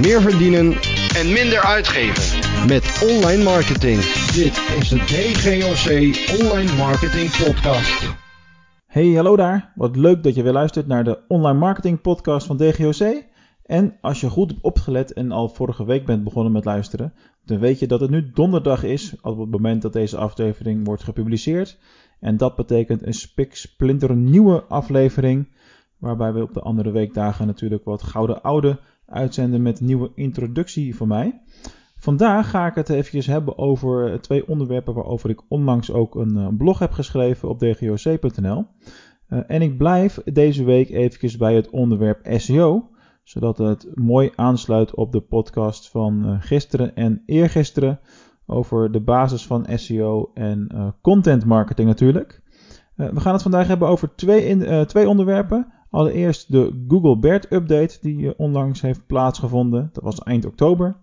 meer verdienen en minder uitgeven met online marketing. Dit is de DGOC Online Marketing Podcast. Hey, hallo daar. Wat leuk dat je weer luistert naar de Online Marketing Podcast van DGOC. En als je goed hebt opgelet en al vorige week bent begonnen met luisteren, dan weet je dat het nu donderdag is op het moment dat deze aflevering wordt gepubliceerd. En dat betekent een spik nieuwe aflevering, waarbij we op de andere weekdagen natuurlijk wat gouden oude uitzenden met nieuwe introductie van mij. Vandaag ga ik het eventjes hebben over twee onderwerpen waarover ik onlangs ook een eh, blog heb geschreven op dgoc.nl. Eh, en ik blijf deze week eventjes bij het onderwerp SEO, zodat het mooi aansluit op de podcast van uh, gisteren en eergisteren over de basis van SEO en content marketing natuurlijk. we gaan het vandaag hebben over twee, in, twee onderwerpen. Allereerst de Google BERT update die onlangs heeft plaatsgevonden. Dat was eind oktober.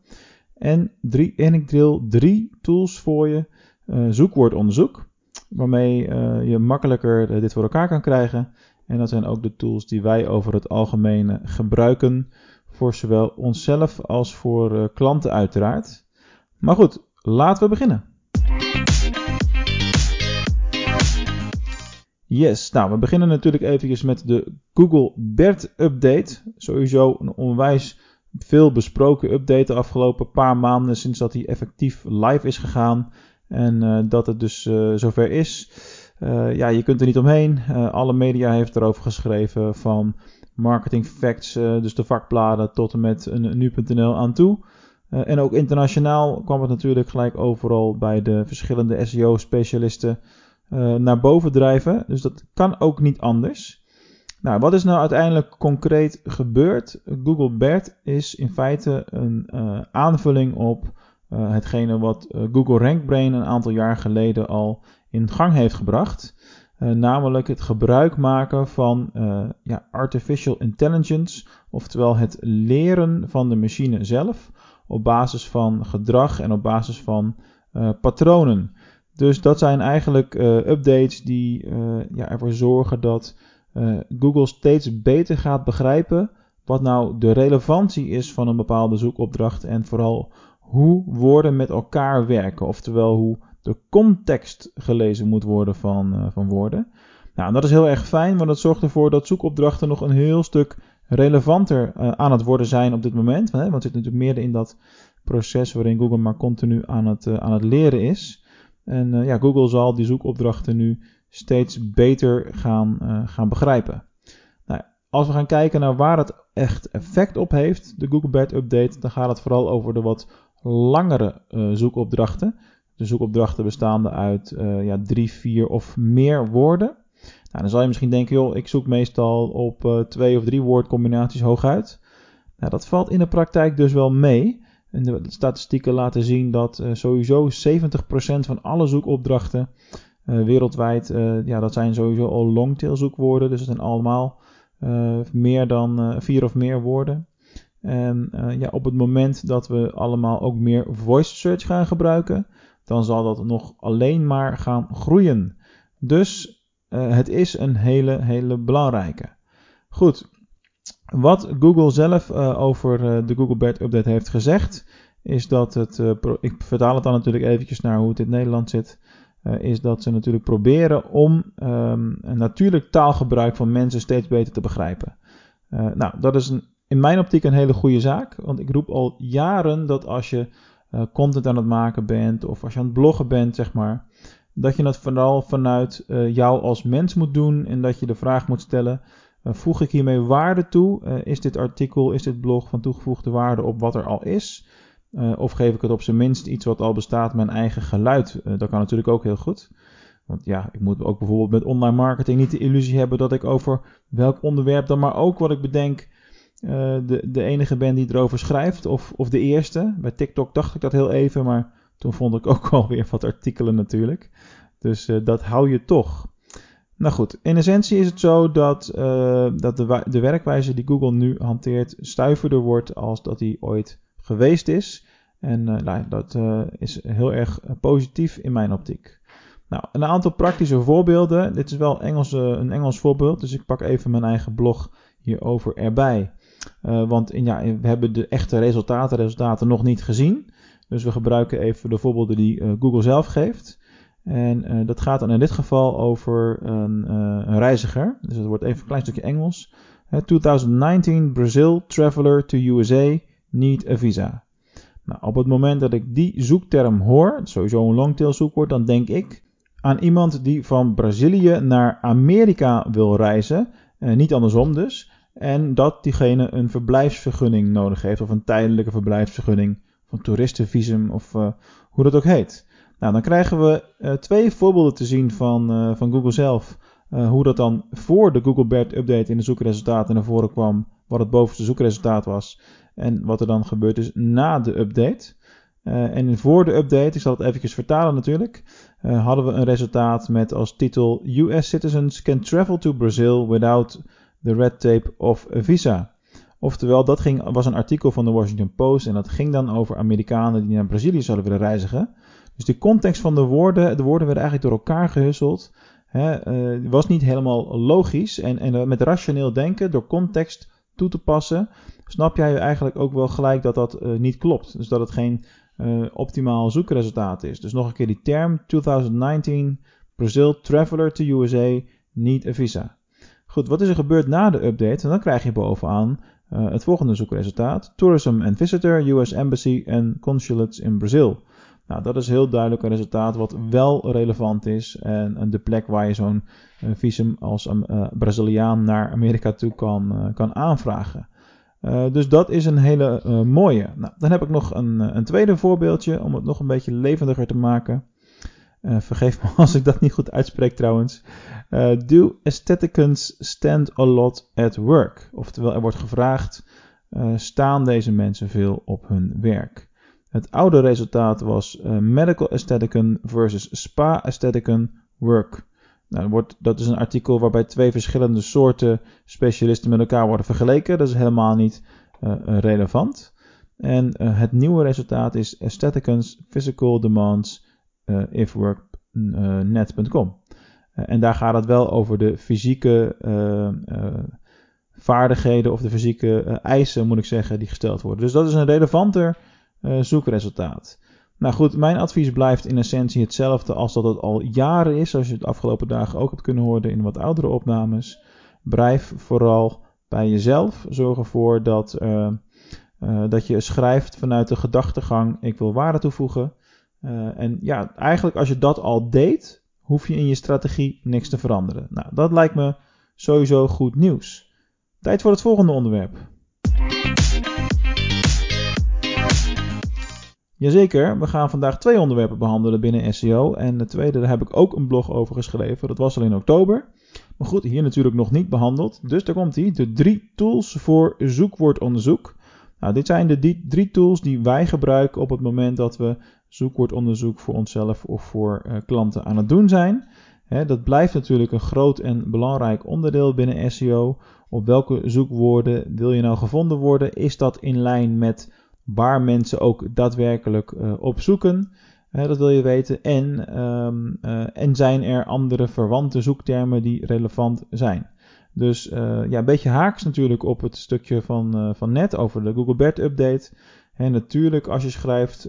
En, drie, en ik deel drie tools voor je. Uh, zoekwoordonderzoek, waarmee uh, je makkelijker dit voor elkaar kan krijgen. En dat zijn ook de tools die wij over het algemeen gebruiken. Voor zowel onszelf als voor klanten uiteraard. Maar goed, laten we beginnen. Yes, nou we beginnen natuurlijk eventjes met de Google BERT update. Sowieso een onwijs veel besproken update de afgelopen paar maanden sinds dat hij effectief live is gegaan. En uh, dat het dus uh, zover is. Uh, ja, je kunt er niet omheen. alle media heeft erover geschreven van marketing facts, dus de vakbladen tot en met nu.nl aan toe. en ook internationaal kwam het natuurlijk gelijk overal bij de verschillende SEO-specialisten naar boven drijven. Dus dat kan ook niet anders. Nou, wat is nou uiteindelijk concreet gebeurd? Google BERT is in feite een uh, aanvulling op uh, hetgene wat Google RankBrain een aantal jaar geleden al in gang heeft gebracht. namelijk het gebruik maken van ja, artificial intelligence, oftewel het leren van de machine zelf op basis van gedrag en op basis van patronen. Dus dat zijn eigenlijk updates die ja, ervoor zorgen dat uh, Google steeds beter gaat begrijpen wat nou de relevantie is van een bepaalde zoekopdracht en vooral hoe woorden met elkaar werken, oftewel hoe de context gelezen moet worden van, van woorden. Nou, dat is heel erg fijn, want dat zorgt ervoor dat zoekopdrachten nog een heel stuk relevanter aan het worden zijn op dit moment. Hè? Want het zit natuurlijk meer in dat proces waarin Google maar continu aan het, aan het leren is. En ja, Google zal die zoekopdrachten nu steeds beter gaan, uh, gaan begrijpen. Nou, als we gaan kijken naar waar het echt effect op heeft, de Google Bed Update, dan gaat het vooral over de wat langere uh, zoekopdrachten. De zoekopdrachten bestaande uit ja, drie, vier of meer woorden. Nou, dan zal je misschien denken, joh, ik zoek meestal op twee of drie woordcombinaties hooguit. Nou, dat valt in de praktijk dus wel mee. En de statistieken laten zien dat sowieso 70% van alle zoekopdrachten uh, wereldwijd, uh, ja, dat zijn sowieso al longtail zoekwoorden. Dus het zijn allemaal meer dan vier of meer woorden. En ja, op het moment dat we allemaal ook meer voice search gaan gebruiken, dan zal dat nog alleen maar gaan groeien. Dus het is een hele, hele belangrijke. Goed, wat Google zelf over de Google Bed Update heeft gezegd, is dat het, ik vertaal het dan natuurlijk eventjes naar hoe het in Nederland zit. Is dat ze natuurlijk proberen om um, een natuurlijk taalgebruik van mensen steeds beter te begrijpen. Nou, dat is een, in mijn optiek een hele goede zaak, want ik roep al jaren dat als je content aan het maken bent of als je aan het bloggen bent, zeg maar, dat je dat vooral vanuit jou als mens moet doen en dat je de vraag moet stellen: voeg ik hiermee waarde toe? is dit artikel, is dit blog van toegevoegde waarde op wat er al is? Uh, of geef ik het op zijn minst iets wat al bestaat, mijn eigen geluid? Uh, dat kan natuurlijk ook heel goed. Want ja, ik moet ook bijvoorbeeld met online marketing niet de illusie hebben dat ik over welk onderwerp dan maar ook wat ik bedenk, de, de enige ben die erover schrijft. Of, of de eerste. Bij TikTok dacht ik dat heel even, maar toen vond ik ook alweer wat artikelen natuurlijk. Dus dat hou je toch. Nou goed, in essentie is het zo dat, dat de, de werkwijze die Google nu hanteert stuiverder wordt als dat hij ooit geweest is. En uh, nou, dat uh, is heel erg eh, positief in mijn optiek. Nou, een aantal praktische voorbeelden. Dit is wel een Engels voorbeeld, dus ik pak even mijn eigen blog hierover erbij. want in, ja, we hebben de echte resultaten, resultaten nog niet gezien. Dus we gebruiken even de voorbeelden die Google zelf geeft. En dat gaat dan in dit geval over een, een reiziger. Dus het wordt even een klein stukje Engels. 2019 Brazil traveler to USA need a visa. Nou, op het moment dat ik die zoekterm hoor, sowieso een longtail zoekwoord, dan denk ik aan iemand die van Brazilië naar Amerika wil reizen, eh, niet andersom dus, en dat diegene een verblijfsvergunning nodig heeft, of een tijdelijke verblijfsvergunning, of een toeristenvisum, of hoe dat ook heet. Nou, dan krijgen we uh, twee voorbeelden te zien van, uh, van Google zelf, hoe dat dan voor de Google BERT update in de zoekresultaten naar voren kwam, wat het bovenste zoekresultaat was, en wat er dan gebeurt is na de update. En voor de update, ik zal het even vertalen natuurlijk, hadden we een resultaat met als titel US citizens can travel to Brazil without the red tape of a visa. Oftewel, dat ging, was een artikel van de Washington Post en dat ging dan over Amerikanen die naar Brazilië zouden willen reizigen. Dus de context van de woorden, de woorden werden eigenlijk door elkaar gehusseld. Hè, uh, was niet helemaal logisch en, en met rationeel denken, door context toe te passen, snap jij eigenlijk ook wel gelijk dat dat uh, niet klopt. Dus dat het geen optimaal zoekresultaat is. Dus nog een keer die term 2019 Brazil Traveler to USA need a visa. Goed, wat is er gebeurd na de update? En dan krijg je bovenaan het volgende zoekresultaat. Tourism and Visitor, US Embassy and Consulates in Brazil. Nou, dat is heel duidelijk een resultaat wat wel relevant is. En, de plek waar je zo'n visum als uh, Braziliaan naar Amerika toe kan, kan aanvragen. Dus dat is een hele mooie. Nou, dan heb ik nog een, een, tweede voorbeeldje om het nog een beetje levendiger te maken. Uh, vergeef me als ik dat niet goed uitspreek trouwens. do aestheticans stand a lot at work? Oftewel, er wordt gevraagd, staan deze mensen veel op hun werk? Het oude resultaat was medical aestheticon versus spa aestheticon work. Nou, wordt, dat is een artikel waarbij twee verschillende soorten specialisten met elkaar worden vergeleken. Dat is helemaal niet uh, relevant. En het nieuwe resultaat is Aestheticans Physical Demands ifwork.net.com. en daar gaat het wel over de fysieke vaardigheden of de fysieke eisen, moet ik zeggen, die gesteld worden. Dus dat is een relevanter zoekresultaat. Nou goed, mijn advies blijft in essentie hetzelfde als dat het al jaren is, zoals je het afgelopen dagen ook hebt kunnen horen in wat oudere opnames. Blijf vooral bij jezelf. Zorg ervoor dat, uh, uh, dat je schrijft vanuit de gedachtegang: ik wil waarde toevoegen. En ja, eigenlijk als je dat al deed, hoef je in je strategie niks te veranderen. Nou, dat lijkt me sowieso goed nieuws. Tijd voor het volgende onderwerp. Jazeker, we gaan vandaag twee onderwerpen behandelen binnen SEO. En de tweede, daar heb ik ook een blog over geschreven. Dat was al in oktober. Maar goed, hier natuurlijk nog niet behandeld. Dus daar komt hij. De drie tools voor zoekwoordonderzoek. Nou, dit zijn de drie tools die wij gebruiken op het moment dat we zoekwoordonderzoek voor onszelf of voor uh, klanten aan het doen zijn. dat blijft natuurlijk een groot en belangrijk onderdeel binnen SEO. Op welke zoekwoorden wil je nou gevonden worden? Is dat in lijn met waar mensen ook daadwerkelijk uh, op zoeken. Dat wil je weten. En, um, uh, en zijn er andere verwante zoektermen die relevant zijn. Dus ja, een beetje haaks natuurlijk op het stukje van, van net over de Google BERT update. En natuurlijk, als je schrijft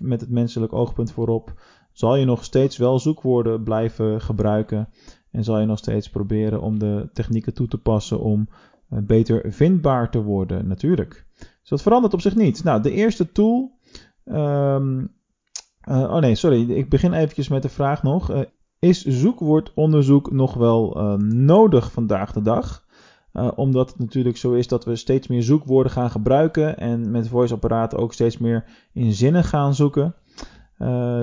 met het menselijk oogpunt voorop, zal je nog steeds wel zoekwoorden blijven gebruiken. En zal je nog steeds proberen om de technieken toe te passen om beter vindbaar te worden, natuurlijk. Dus dat verandert op zich niet. Nou, de eerste tool. Um, uh, oh nee, sorry. Ik begin eventjes met de vraag nog. Uh, is zoekwoordonderzoek nog wel uh, nodig vandaag de dag? omdat het natuurlijk zo is dat we steeds meer zoekwoorden gaan gebruiken. En met voice-apparaten ook steeds meer in zinnen gaan zoeken.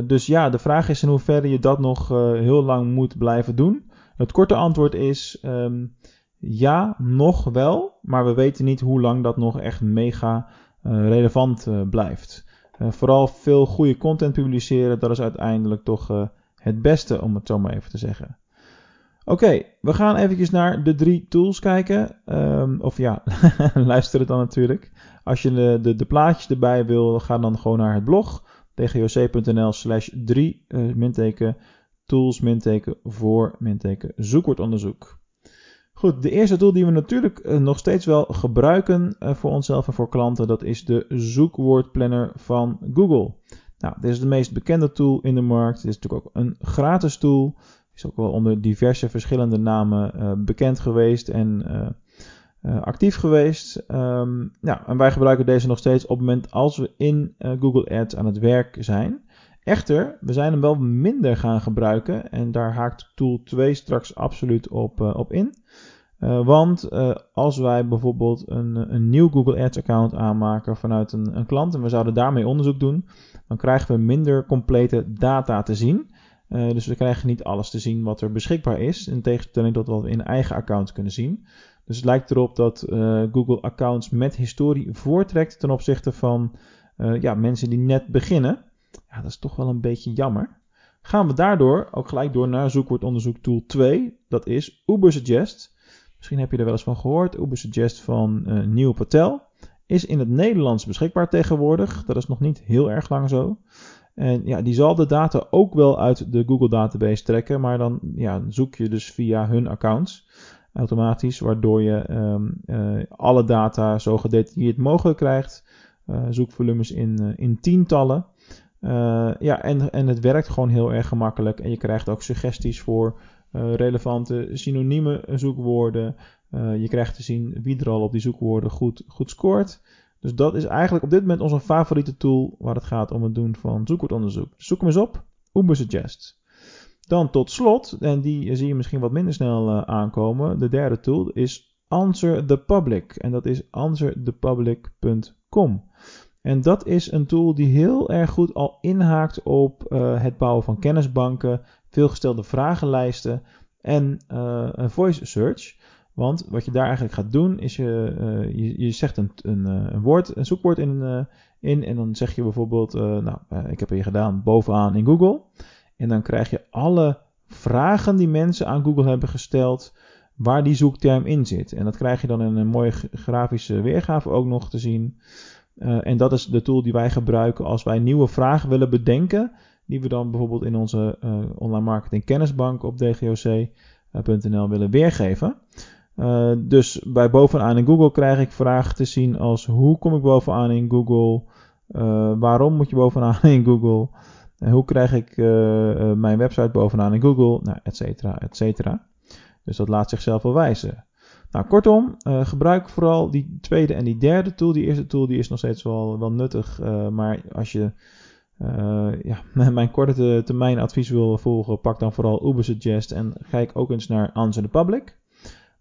dus ja, de vraag is in hoeverre je dat nog heel lang moet blijven doen. Het korte antwoord is. Um, ja, nog wel, maar we weten niet hoe lang dat nog echt mega uh, relevant uh, blijft. Uh, vooral veel goede content publiceren, dat is uiteindelijk toch het beste, om het zo maar even te zeggen. Oké, we gaan eventjes naar de drie tools kijken. Um, of ja, luister het dan natuurlijk. Als je de, de, de, plaatjes erbij wil, ga dan gewoon naar het blog. dgoc.nl slash 3 minteken tools minteken voor minteken zoekwoordonderzoek. Goed, de eerste tool die we natuurlijk nog steeds wel gebruiken voor onszelf en voor klanten, dat is de zoekwoordplanner van Google. Nou, dit is de meest bekende tool in de markt. Dit is natuurlijk ook een gratis tool. Is ook wel onder diverse verschillende namen uh, bekend geweest en actief geweest. Um, ja, en wij gebruiken deze nog steeds op het moment als we in Google Ads aan het werk zijn. Echter, we zijn hem wel minder gaan gebruiken en daar haakt tool 2 straks absoluut op, op in. Uh, want uh, als wij bijvoorbeeld een, een nieuw Google Ads account aanmaken vanuit een, een, klant en we zouden daarmee onderzoek doen, dan krijgen we minder complete data te zien. Dus we krijgen niet alles te zien wat er beschikbaar is, in tegenstelling tot wat we in eigen accounts kunnen zien. Dus het lijkt erop dat Google accounts met historie voortrekt ten opzichte van ja, mensen die net beginnen. Ja, dat is toch wel een beetje jammer. Gaan we daardoor ook gelijk door naar zoekwoordonderzoek tool 2, dat is Ubersuggest. Misschien heb je er wel eens van gehoord. Ubersuggest van uh, Patel. Is in het Nederlands beschikbaar tegenwoordig. Dat is nog niet heel erg lang zo. En ja, die zal de data ook wel uit de Google database trekken. Maar dan ja, zoek je dus via hun accounts automatisch. Waardoor je um, uh, alle data zo gedetailleerd mogelijk krijgt. Uh, zoekvolumes in, in tientallen. Ja, en, en het werkt gewoon heel erg gemakkelijk. En je krijgt ook suggesties voor uh, relevante synonieme zoekwoorden. Uh, je krijgt te zien wie er al op die zoekwoorden goed, goed scoort. Dus dat is eigenlijk op dit moment onze favoriete tool waar het gaat om het doen van zoekwoordonderzoek. Dus zoek hem eens op, Ubersuggest. Dan tot slot, en die zie je misschien wat minder snel uh, aankomen, de derde tool is Answer the Public. En dat is answerthepublic.com. En dat is een tool die heel erg goed al inhaakt op uh, het bouwen van kennisbanken, veelgestelde vragenlijsten en uh, een voice search. Want wat je daar eigenlijk gaat doen, is je, uh, je, je, zegt een, een, een, woord, een zoekwoord in, in. En dan zeg je bijvoorbeeld, nou, ik heb hier gedaan bovenaan in Google. En dan krijg je alle vragen die mensen aan Google hebben gesteld, waar die zoekterm in zit. En dat krijg je dan in een mooie grafische weergave ook nog te zien. Uh, en dat is de tool die wij gebruiken als wij nieuwe vragen willen bedenken die we dan bijvoorbeeld in onze uh, online marketing kennisbank op dgoc.nl willen weergeven. Dus bij bovenaan in Google krijg ik vragen te zien als hoe kom ik bovenaan in Google? Waarom moet je bovenaan in Google? hoe krijg ik mijn website bovenaan in Google? Nou, et cetera, et cetera. Dus dat laat zichzelf wel wijzen. Nou, kortom, uh, gebruik vooral die tweede en die derde tool. Die eerste tool die is nog steeds wel, wel nuttig. Uh, maar als je uh, ja, mijn korte termijn advies wil volgen, pak dan vooral Ubersuggest en kijk ook eens naar Answer the Public.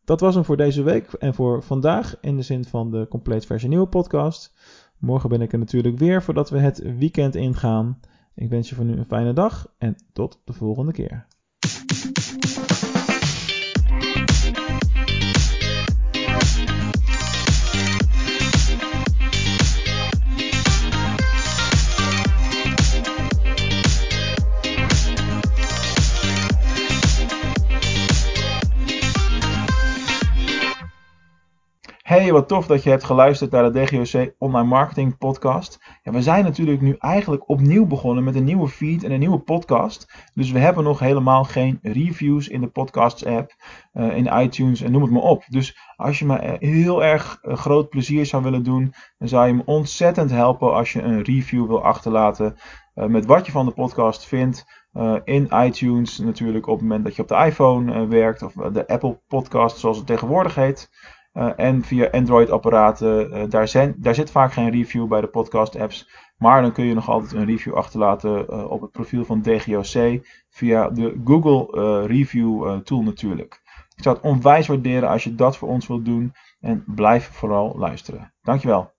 Dat was hem voor deze week en voor vandaag in de zin van de compleet versie nieuwe podcast. Morgen ben ik er natuurlijk weer voordat we het weekend ingaan. Ik wens je voor nu een fijne dag en tot de volgende keer. Hey, wat tof dat je hebt geluisterd naar de DGOC Online Marketing Podcast. Ja, we zijn natuurlijk nu eigenlijk opnieuw begonnen met een nieuwe feed en een nieuwe podcast. Dus we hebben nog helemaal geen reviews in de podcasts app, uh, in iTunes en noem het maar op. Dus als je me heel erg uh, groot plezier zou willen doen, dan zou je me ontzettend helpen als je een review wil achterlaten met wat je van de podcast vindt. in iTunes natuurlijk op het moment dat je op de iPhone werkt of de Apple Podcast zoals het tegenwoordig heet. Uh, en via Android-apparaten. Uh, daar, daar zit vaak geen review bij de podcast-apps. Maar dan kun je nog altijd een review achterlaten uh, op het profiel van DGOC. Via de Google Review Tool natuurlijk. Ik zou het onwijs waarderen als je dat voor ons wilt doen. En blijf vooral luisteren. Dankjewel.